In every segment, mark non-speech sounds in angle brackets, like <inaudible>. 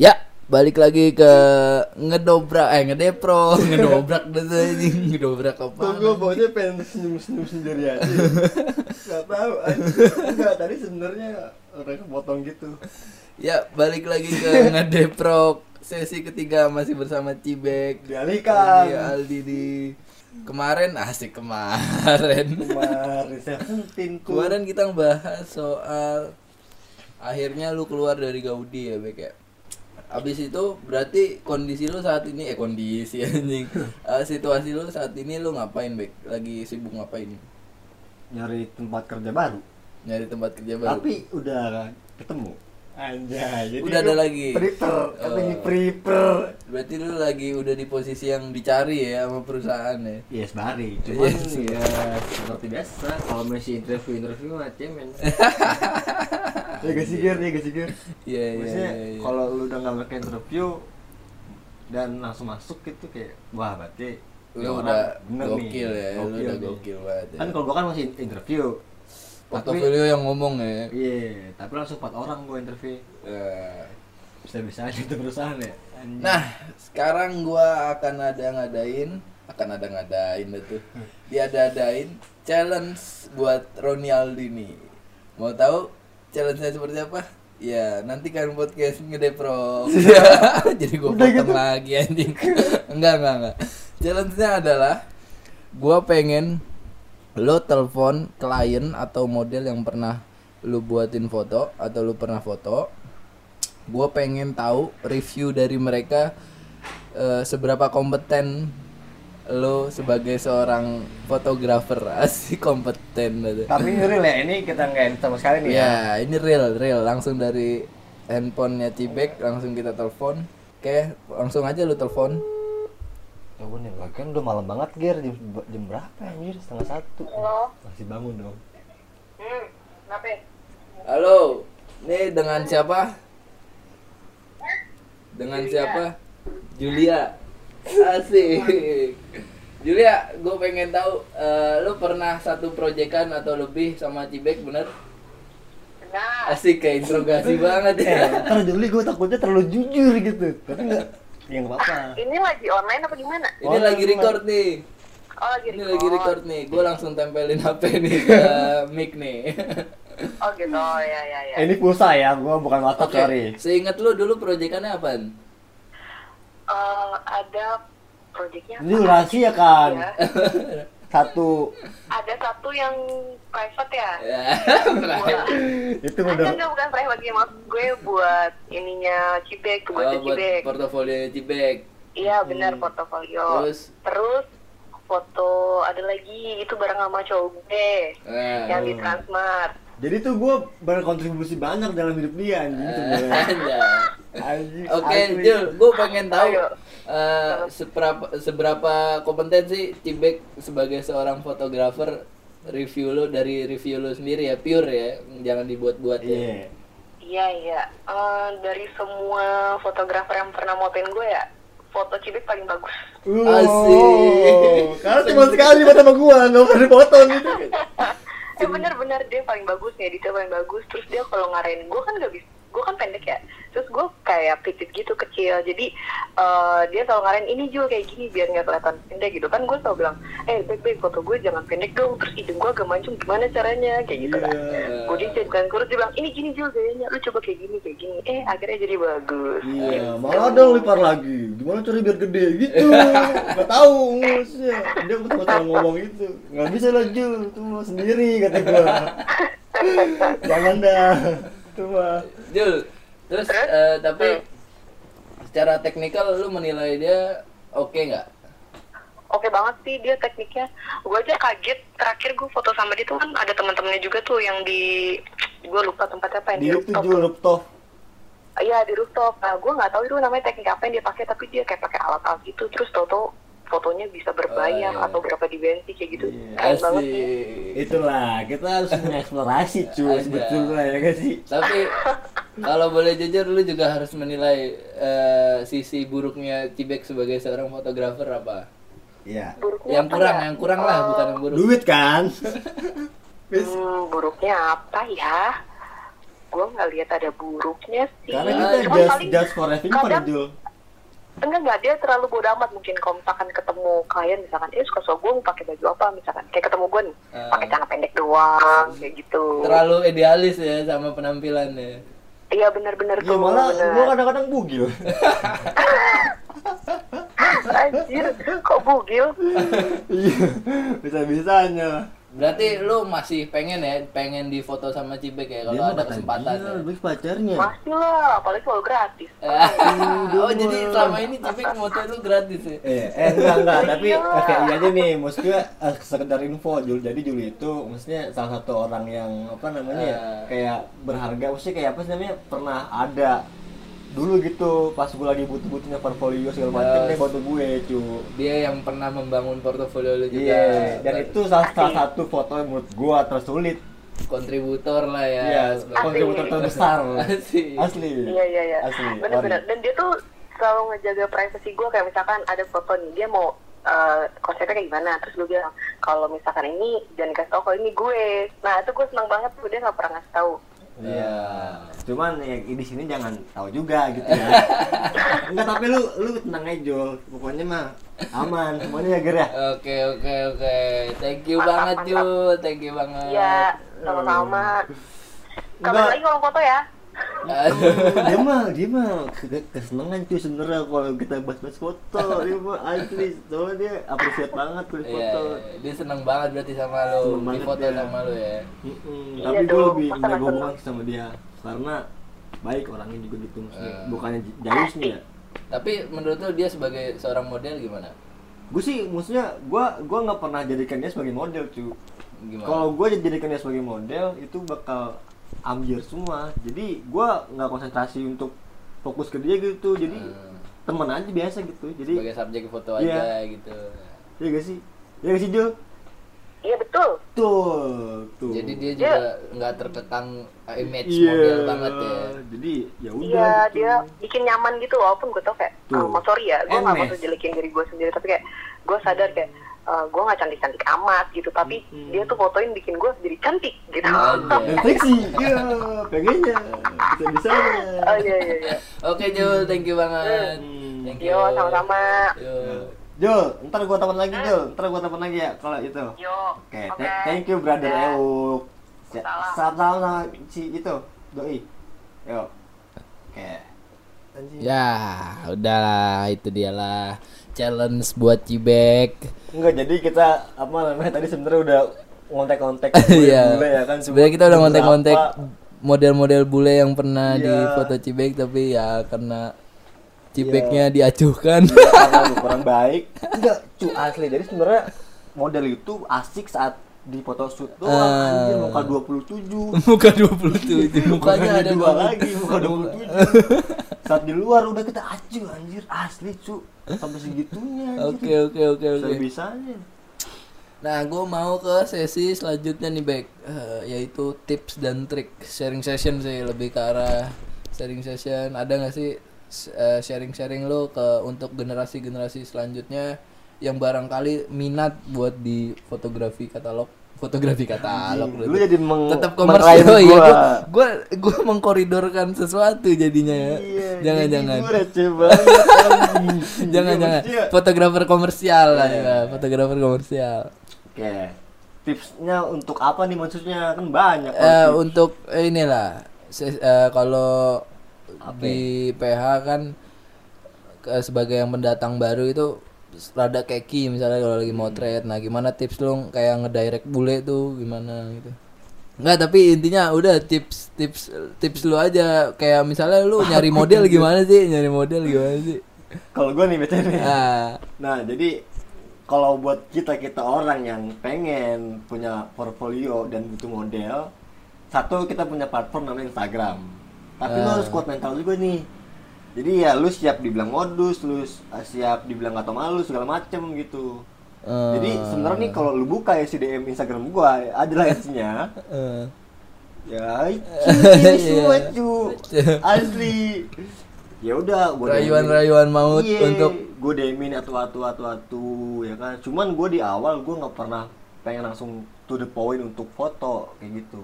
Ya, balik lagi ke ngedobrak eh ngedepro, <laughs> ngedobrak deh anjing, <laughs> ngedobrak apa? Tuh gue baunya pengen senyum-senyum sendiri aja? <laughs> Gak tau Enggak, tadi sebenarnya orang kepotong gitu. Ya, balik lagi ke ngedepro. Sesi ketiga masih bersama Cibek. Dialihkan Aldi, Aldi di kemarin. Asik kemarin. Kemarin Kemarin kita ngebahas soal akhirnya lu keluar dari Gaudi ya, Bek ya. Abis itu berarti kondisi lu saat ini eh kondisi <laughs> anjing. Eh, situasi lu saat ini lu ngapain, Bek? Lagi sibuk ngapain? Nyari tempat kerja baru Nyari tempat kerja baru. Tapi udah ketemu Anjay jadi Udah ada lagi? Prepare Katanya Oh. prepare Berarti lu lagi udah di posisi yang dicari ya sama perusahaan ya. Yes, bari. <laughs> Cuman Yes. ya seperti biasa kalau masih interview interview mah cemen. <laughs> ya gak sih Ger, ya gak sih Ger. Iya, iya, kalau lu udah nggak pakai interview dan langsung masuk gitu kayak wah berarti lu udah bener nih, gokil ya, lu udah nih. gokil banget. Ya. Kan kalau gua kan masih interview. Portofolio yang ngomong ya. iya, tapi langsung empat orang gua interview. Eh, Bisa-bisa aja itu perusahaan ya. Anjing. Nah, sekarang gua akan ada ngadain, akan ada ngadain itu. Dia ada adain challenge buat Roni Aldi nih. Mau tahu challenge-nya seperti apa? Ya, nanti kan podcast ngedepro. <laughs> Jadi gua potong gitu? lagi anjing. enggak, enggak, enggak. Challenge-nya adalah gua pengen lo telepon klien atau model yang pernah lu buatin foto atau lu pernah foto gue pengen tahu review dari mereka eh, seberapa kompeten lo sebagai seorang fotografer <laughs> asik kompeten gitu. Tapi ini real ya, ini kita nggak edit sama sekali nih ya. ya ini real real langsung dari handphonenya Cibek langsung kita telepon oke langsung aja lu telepon Coba nih, kan udah malam banget Ger, jam, jam berapa anjir? Setengah satu Halo. Masih bangun dong Hmm, kenapa? ya? halo nih dengan siapa dengan Julia. siapa Julia asik. Julia gue pengen tahu eh, lu pernah satu proyekan atau lebih sama Cibek bener? Benar. asik kayak interogasi <laughs> banget. Ya Eh, ntar Juli gue takutnya terlalu jujur gitu. Tapi enggak, ya apa-apa. Ini lagi online apa gimana? ini lagi record nih. Oh, lagi ini lagi record. nih. Gue langsung tempelin HP nih ke <laughs> mic nih. Oh gitu, oh, ya ya ya. Eh, ini pulsa ya, gue bukan WhatsApp, Oke, sorry. Seingat lu dulu proyekannya apaan? Eh, ada proyeknya Ini rahasia kan Ya. <laughs> Satu, Ada satu yang private ya. Ya, Buat, itu udah enggak bukan private lagi maksud gue buat ininya Cibek, buat Oh, buat Cibek. portofolio Cibek. Iya benar portofolio. Terus? Terus foto ada lagi itu bareng sama cowok gue Nah, yang di Transmart. Jadi tuh gue berkontribusi banyak dalam hidup dia anjing sebenarnya Eh, Oke. Jul, gue pengen tahu eh, seberapa seberapa kompeten sih Cibek sebagai seorang fotografer review lo dari review lo sendiri ya pure ya jangan dibuat-buat ya. Iya Iya iya. Eh, dari semua fotografer yang pernah motoin gue ya, foto Cibek paling bagus. Asik. Karena cuma sekali buat sama gua, nggak pernah dipotong gitu. <laughs> Eh bener-bener dia paling bagus nih, dia paling bagus. Terus dia kalau ngarahin gue kan gak bisa, gue kan pendek ya. Terus gue kayak pipit gitu kecil. Jadi eh, dia selalu ngarahin ini Jul kayak gini biar nggak kelihatan pendek gitu kan. Gue selalu bilang, eh baik baik foto gue jangan pendek dong. Terus hidung gue agak mancung gimana caranya kayak gitu kan. Iya. Gue dijadikan kurus dia bilang ini gini Jul gayanya, lu coba kayak gini kayak gini. Eh akhirnya jadi bagus. Iya, malah dong lipar lagi. Gimana cara biar gede gitu? <laughs> Gak tahu ngurusnya. Dia salah ngomong itu. Gak bisa lah Jul, itu mau sendiri kata gua. <laughs> Jangan dah. Itu mah. Jul, terus eh, tapi Hmm. secara teknikal lu menilai dia oke nggak? Oke banget sih dia tekniknya. Gue aja kaget terakhir gue foto sama dia tuh kan ada teman-temannya juga tuh yang di gue lupa tempatnya apa yang Di di, rooftop. Jul rooftop. Iya di rooftop. Nah gue nggak tahu itu namanya teknik apa yang dia pakai tapi dia kayak pakai alat-alat gitu terus tau-tau fotonya bisa berbayar Oh, iya. atau berapa dimensi kayak gitu. Iya. Keren banget sih. Itulah, kita harus <laughs> mengeksplorasi cuy sebetulnya ya gak sih? Tapi <laughs> kalau boleh jujur lu juga harus menilai eh, sisi buruknya Cibek sebagai seorang fotografer apa? Iya. Buruknya Yang kurang, ya? yang kurang lah bukan yang buruk. Duit kan? <laughs> Hmm, buruknya apa ya? gue nggak lihat ada buruknya sih Karena kita Cuman just paling just for having fun Jul. enggak enggak dia terlalu bodo amat mungkin kalau misalkan ketemu klien misalkan eh suka gue mau pakai baju apa misalkan kayak ketemu gue nih Ah. pakai celana pendek doang kayak gitu Terlalu idealis ya sama penampilannya. Iya benar-benar Ya tuh malah bener. gua kadang-kadang bugil. <laughs> anjir kok bugil Iya, bisa-bisanya. Berarti lu masih pengen ya, pengen difoto sama Cibek ya kalau ada kesempatan. ya? Dia pacarnya. masih lah apalagi kalau gratis <laughs> oh jadi selama ini Cibek foto lu gratis ya? Eh, eh enggak enggak, tapi Iya. kayak iya aja nih, maksudnya eh, sekedar info Jul. Jadi Jul itu maksudnya salah satu orang yang apa namanya ya, Eh. kayak berharga, maksudnya kayak apa sih namanya pernah ada dulu gitu pas gue lagi butuh-butuhnya portfolio segala macam Yes. dia foto gue cu Dia yang pernah membangun portofolio lu juga. iya dan itu salah, salah satu foto yang menurut gue tersulit kontributor lah ya. iya sebagai- kontributor terbesar Asik. asli iya iya iya asli bener-bener ori. dan dia tuh selalu ngejaga privasi gue kayak misalkan ada foto nih dia mau eh, konsepnya kayak gimana terus gue bilang kalau misalkan ini jangan kasih tau kalau ini gue nah itu gue senang banget tuh dia nggak pernah ngasih tahu Iya. Cuman ya di sini jangan tahu juga gitu ya. <laughs> Enggak tapi lu lu tenang aja Jul. Pokoknya mah aman semuanya ya Ger ya. Oke oke oke. Thank you Mantap, banget mantap. Jul, thank you banget. iya sama-sama kabar Enggak. lagi kalau foto ya. Dia mah dia mah ke- kesenangan cuy sebenarnya kalau kita bahas-bahas foto dia mah asli soalnya dia appreciate banget tuh Iya, foto. dia seneng banget berarti sama lu, Seneng di banget foto dia. sama lu ya. Mm-mm. Iya Tapi gue lebih hubungan sama dia karena baik orangnya juga gitu maksudnya Eh. bukannya jayus nih ya. Tapi menurut lu dia sebagai seorang model gimana? Gue sih maksudnya gue gua nggak pernah jadikan dia sebagai model cuy. Gimana? Kalau gue jadikan dia sebagai model itu bakal ambil semua. Jadi gue nggak konsentrasi untuk fokus ke dia gitu. Jadi Hmm. teman aja biasa gitu. Jadi sebagai subjek foto Iya. aja gitu. ya gak sih? Ya gak sih Jo? iya betul Tuh, tuh. Jadi dia juga nggak terkekang uh, image Iya. model banget ya. Jadi ya udah. iya gitu. dia bikin nyaman gitu walaupun gue tau kayak Tuh. oh, sorry ya gue nggak mau jelekin diri gue sendiri tapi kayak gue sadar kayak eh, gue nggak cantik cantik amat gitu tapi Mm-mm. dia tuh fotoin bikin gue jadi cantik gitu seksi. Iya, pengennya. Bisa bisanya. oh iya iya iya Oke Jul, thank you banget. Hmm. Thank you. yo sama-sama Yo. Jo, ntar gua telepon lagi Jo, ntar gua telepon lagi ya kalau itu. yo Oke, oke th- thank you brother Dah. Euk. Ya, Salam. Salam sama si itu, doi. Yo. Oke. Anjing. Ya, udahlah itu dialah challenge buat Cibek. Enggak, jadi kita apa namanya tadi sebenarnya udah ngontek-ngontek <laughs> Iya. bule ya kan. Sebenarnya kita udah ngontek-ngontek model-model bule yang pernah Iya. di foto Cibek tapi ya karena Cibeknya diacuhkan. karena <laughs> lu kurang baik. Enggak, cu asli. Jadi sebenarnya model itu asik saat di foto shoot doang Ah. anjir muka 27 <laughs> Muka 27, mukanya ada dua lagi muka 27 saat di luar udah kita acuh anjir asli cu sampai segitunya anjir. Oke oke oke oke. Sebisanya. Nah, gue mau ke sesi selanjutnya nih, Bek, Eh, yaitu tips dan trik sharing session sih lebih ke arah sharing session. Ada nggak sih eh, sharing-sharing lo ke untuk generasi-generasi selanjutnya yang barangkali minat buat di fotografi katalog, fotografi katalog. Lu jadi meng tetap komersial ya, gua. gue gue mengkoridorkan sesuatu jadinya ya. Iya, jangan jangan. gua <laughs> jangan Iya, jangan fotografer komersial lah Iya. ya fotografer komersial Oke. Tipsnya untuk apa nih maksudnya? Kan banyak. eh tips. untuk eh, inilah eh, kalau di PH kan sebagai yang pendatang baru itu rada keki misalnya kalau lagi Hmm. motret nah gimana tips lu kayak ngedirect bule tuh gimana gitu Enggak tapi intinya udah tips tips tips lu aja kayak misalnya lu <laughs> nyari model gimana sih nyari model gimana sih Kalau gue nih BTW nih. ah Nah, jadi kalau buat kita-kita orang yang pengen punya portfolio dan butuh model, satu kita punya platform namanya Instagram. Tapi lu Ah. harus kuat mental juga nih. Jadi ya lu siap dibilang modus, lu s- siap dibilang gak tau malu segala macem gitu. eh, Jadi sebenarnya nih kalau lu buka ya si DM Instagram gua adalah isinya. Eh. ya <laughs> ini semua cu. <laughs> Asli. Ya udah Rayuan-rayuan maut Iya, untuk gue demin atau atau atau atau ya kan. Cuman gue di awal gue nggak pernah pengen langsung to the point untuk foto kayak gitu.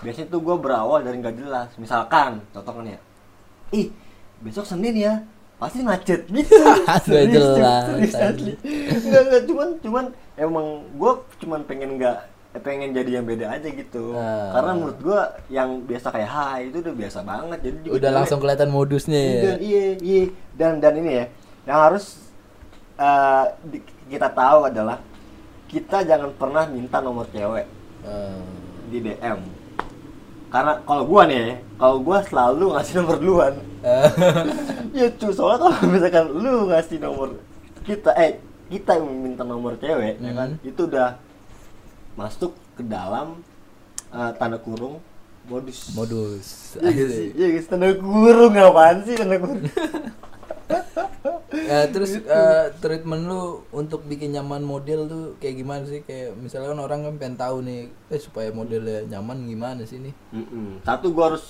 Biasanya tuh gue berawal dari nggak jelas. Misalkan contohnya. Ya ih besok senin ya. Pasti macet. <laughs> Gitu. Nggak Serius, jelas, serius asli. Nggak nggak cuman cuman emang gue cuman pengen nggak pengen jadi yang beda aja gitu. Ah. karena menurut gue yang biasa kayak hai itu udah biasa banget. Jadi juga Udah langsung kelihatan modusnya ya. dan iya iya. Dan dan ini ya yang harus eh, di- kita tahu adalah kita jangan pernah minta nomor cewek Eh, di DM karena kalau gua nih kalau gua selalu ngasih nomor duluan eh, <laughs> ya cuy soalnya kalau misalkan lu ngasih nomor kita eh kita yang minta nomor cewek ya kan Hmm. itu udah masuk ke dalam eh, tanda kurung modus modus. Iya sih? Iya guys, tanda kurung apaan sih tanda kurung? <laughs> Ya, terus eh, treatment lu untuk bikin nyaman model tuh kayak gimana sih? Kayak misalnya kan orang kan pengen tahu nih, eh supaya modelnya nyaman gimana sih nih? Mm-mm. Satu gua harus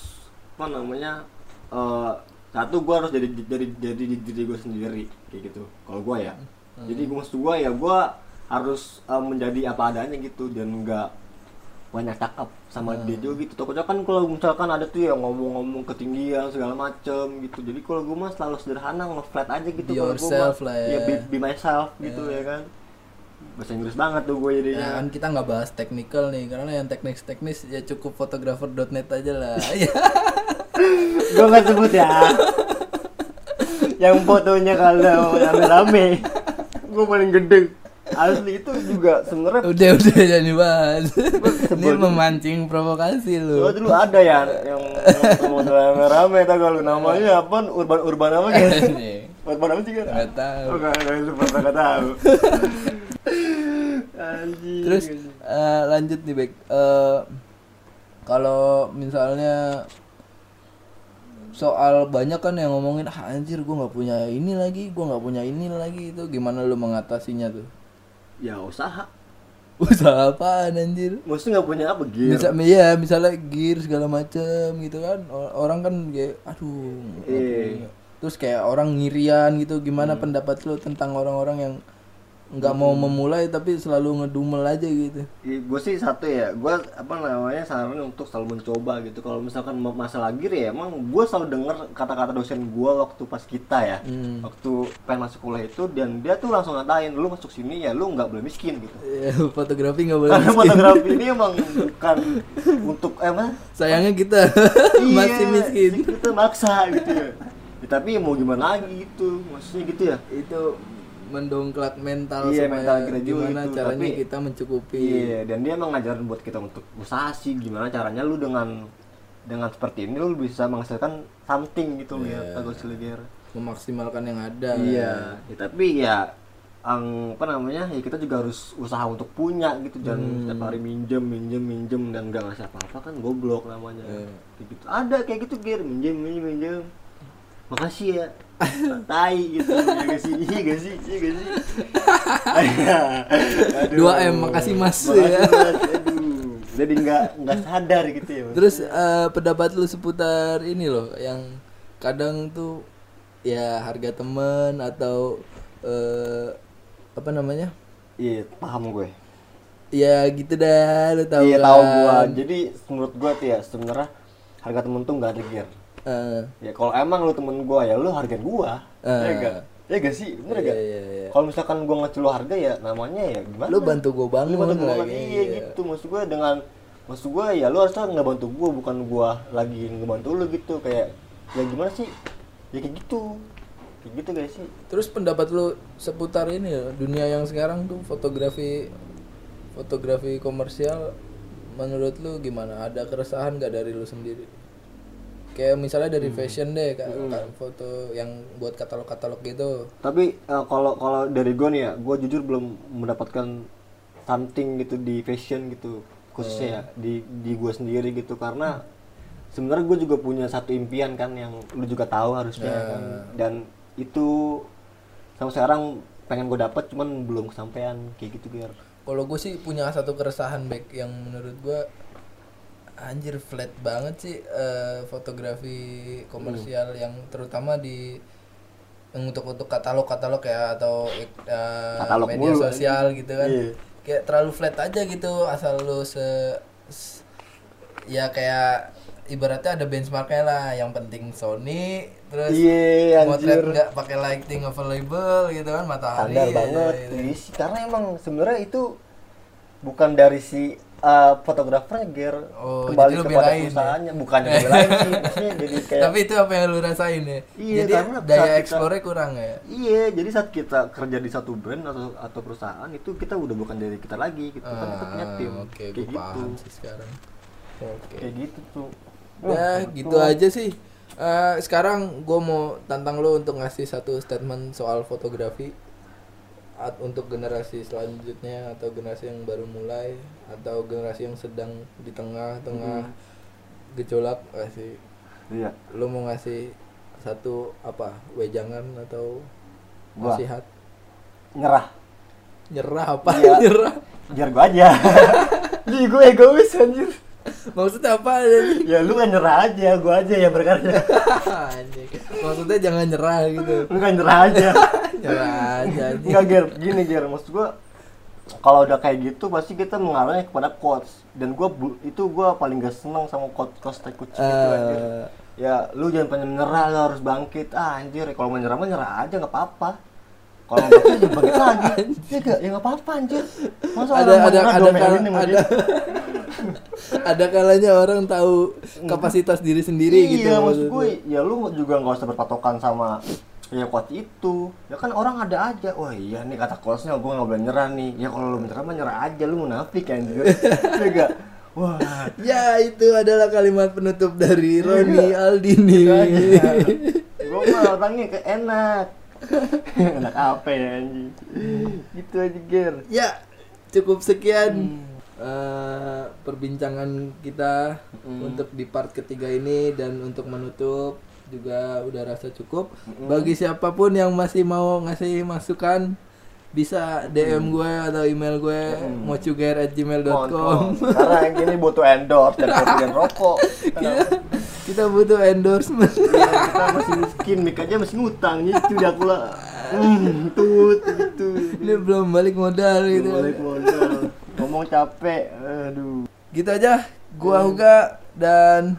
apa namanya? eh satu gua harus jadi dari jadi diri gue sendiri kayak gitu. Kalau gua ya. Jadi gua maksud gua ya gua harus eh, menjadi apa adanya gitu dan enggak banyak cakap sama dia juga gitu. Takutnya kan kalau misalkan ada tuh yang ngomong-ngomong ketinggian segala macem gitu. Jadi kalau gua mah selalu sederhana nge-flat aja gitu kalau gua mah. yourself lah ya. Be, be myself gitu ya kan. Bahasa Inggris banget tuh gue jadinya. Ya kan kita nggak bahas technical nih, karena yang teknis-teknis ya cukup fotografer.net aja lah. <laughs> Ya. gue nggak sebut ya yang fotonya kalau rame-rame <laughs> gue paling gede asli itu juga sebenarnya udah udah jadi bahas. Ini memancing provokasi lu. soalnya dulu ada ya yang yang foto rame-rame tau kalau namanya apa urban urban apa <laughs> kan Nih, urban apa sih kan Nggak tahu. oh nggak nggak nggak tahu. <laughs> Terus eh, lanjut nih Bek. Eh, kalau misalnya soal banyak kan yang ngomongin ah, anjir gua nggak punya ini lagi, gua nggak punya ini lagi itu gimana lu mengatasinya tuh? Ya usaha Usaha apaan anjir? maksudnya nggak punya apa gear Bisa ya misalnya gear segala macem gitu kan orang kan kayak aduh Iya. punya. terus kayak orang ngirian gitu gimana pendapat lu tentang orang-orang yang nggak mau memulai tapi selalu ngedumel aja gitu. Gue sih satu ya gue apa namanya saranin untuk selalu mencoba gitu. Kalau misalkan ma- masalah gear ya emang gue selalu denger kata-kata dosen gue waktu pas kita ya. Hmm. waktu pengen masuk kuliah itu dan dia tuh langsung ngatain lu masuk sini ya lu nggak boleh miskin gitu. Ya, <laughs> fotografi nggak boleh karena miskin. fotografi ini <laughs> emang bukan untuk eh mah sayangnya kita <laughs> masih miskin. kita maksa gitu ya. Ya, tapi mau gimana lagi gitu maksudnya gitu ya. Itu mendongkrak mental Iya, supaya mental kita juga gimana itu, caranya tapi- kita mencukupi Iya, dan dia emang ngajarin buat kita untuk usaha sih gimana caranya lu dengan dengan seperti ini lu bisa menghasilkan something gitu Iya. ya Tago Silger. memaksimalkan yang ada Iya, ya, tapi ya ang apa namanya ya kita juga harus usaha untuk punya gitu jangan Hmm. setiap hari minjem minjem minjem dan nggak ngasih apa-apa kan goblok namanya. Kayak gitu ada kayak gitu gear minjem minjem minjem makasih ya tai gitu. Ya gak sih? Iya gak sih? Iya gak sih? <laughs> Aduh. 2M, makasih, Mas. makasih mas. Aduh. Jadi nggak nggak sadar gitu ya mas. Terus eh, pendapat lu seputar ini loh yang kadang tuh ya harga temen atau eh, apa namanya? iya paham gue. Ya gitu dah lu tahu iya kan. tahu gua jadi menurut gua tuh ya sebenarnya harga temen tuh nggak ada gear Eh, ya kalau emang lu temen gua ya lu hargain gua. Eh. ya gak ya gak sih? Bener Iya, gak iya, iya. kalau misalkan gua ngasih lu harga ya namanya ya gimana? Lu bantu gua Lu bangun bantu gua lagi. banget, iya gitu. Maksud gua dengan maksud gua ya lu harusnya nggak bantu gua bukan gua lagi ngebantu lu gitu. Kayak ya gimana sih? Ya kayak gitu. Kayak gitu guys sih? Terus pendapat lu seputar ini ya, dunia yang sekarang tuh fotografi fotografi komersial menurut lu gimana? Ada keresahan gak dari lu sendiri? Kayak misalnya dari fashion deh, Kak, Kak, foto yang buat katalog-katalog gitu. tapi eh, kalau kalau dari gua nih ya gua jujur belum mendapatkan something gitu di fashion gitu khususnya ya di di gua sendiri gitu. Karena sebenarnya gue juga punya satu impian kan yang lu juga tahu harusnya kan. Dan itu sampai sekarang pengen gue dapat cuman belum kesampaian kayak gitu biar Kalau gue sih punya satu keresahan back yang menurut gue anjir flat banget sih eh, fotografi komersial yang terutama di yang untuk untuk katalog-katalog ya atau eh, Katalog media mulu, sosial gitu kan. Iya. kayak terlalu flat aja gitu asal lu se, se- ya kayak ibaratnya ada benchmarknya lah. Yang penting Sony terus Iya, motret nggak pakai lighting available gitu kan matahari standar gitu, banget. gitu. Karena emang sebenarnya itu bukan dari si uh, fotografernya ger Oh, kembali kepada belain ya? perusahaannya bukan belain sih maksudnya jadi <laughs> kayak tapi itu apa yang lu rasain ya Iya, jadi daya explore kurang ya Iya, jadi saat kita kerja di satu brand atau atau perusahaan itu kita udah bukan dari kita lagi, gitu kan kita punya Ah, tim. oke kayak gitu. paham sih sekarang oke Kayak gitu tuh. Ya Oh, gitu tuh. aja sih. Eh, sekarang gue mau tantang lo untuk ngasih satu statement soal fotografi At- untuk generasi selanjutnya atau generasi yang baru mulai atau generasi yang sedang di tengah-tengah gejolak kasih Iya. lo mau ngasih satu apa wejangan atau nasihat Nyerah. nyerah apa Iya. <laughs> nyerah Biar gua aja. <laughs> Ih, gue egois anjir. maksudnya apa Anjing? Ya lu kan nyerah aja, gua aja yang berkarya. <laughs> Maksudnya jangan nyerah gitu lu kan nyerah aja. Aja anjing. Enggak ger, gini ger, maksud gua kalau udah kayak gitu pasti kita mengarahnya kepada quotes. Dan bu- itu gua paling gak seneng sama quote quotes tai kucing itu anjir. Eh, ya lu jangan pengen menyerah lu harus bangkit. Ah anjir. Kalau mau nyerah mah nyerah aja nggak apa-apa. Kalau bangkit jangan bangkit lagi. <laughs> Ya gak ya nggak apa-apa anjir. Masa ada orang ada ada kal- ada <laughs> ada kalanya orang tahu kapasitas diri sendiri gitu iya maksud gue ya lu juga nggak usah berpatokan sama ya quote itu. Ya kan orang ada aja. Wah iya nih kata quotesnya gue nggak boleh nyerah nih. Ya kalau lu menyerah mah nyerah aja lu munafik anjir ya gak wah. Ya itu adalah kalimat penutup dari Roni Iya. Aldini gue mah orangnya ke enak. <laughs> Enak apa ya anjing? Gitu aja ger. Ya cukup sekian eh, perbincangan kita Hmm. untuk di part ketiga ini dan untuk menutup juga udah rasa cukup bagi siapa pun yang masih mau ngasih masukan bisa DM gue atau email gue mocuger@gmail.com Mantap. Karena yang ini butuh endorse dan kopian rokok. <laughs> kita, kita butuh endorsement Iya, kita masih miskin, mik aja masih ngutang gitu dia pula. Hmm, tut gitu. ini belum balik modal gitu Balik modal. Ngomong capek. Aduh. gitu aja gua Huga dan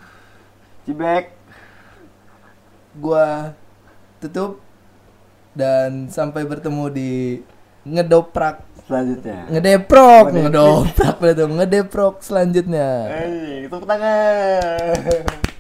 Cibek. Gua tutup dan sampai bertemu di ngedoprak Selanjutnya. ngedeprok ngedoprak betul ngedeprok selanjutnya Eh, tepuk tangan.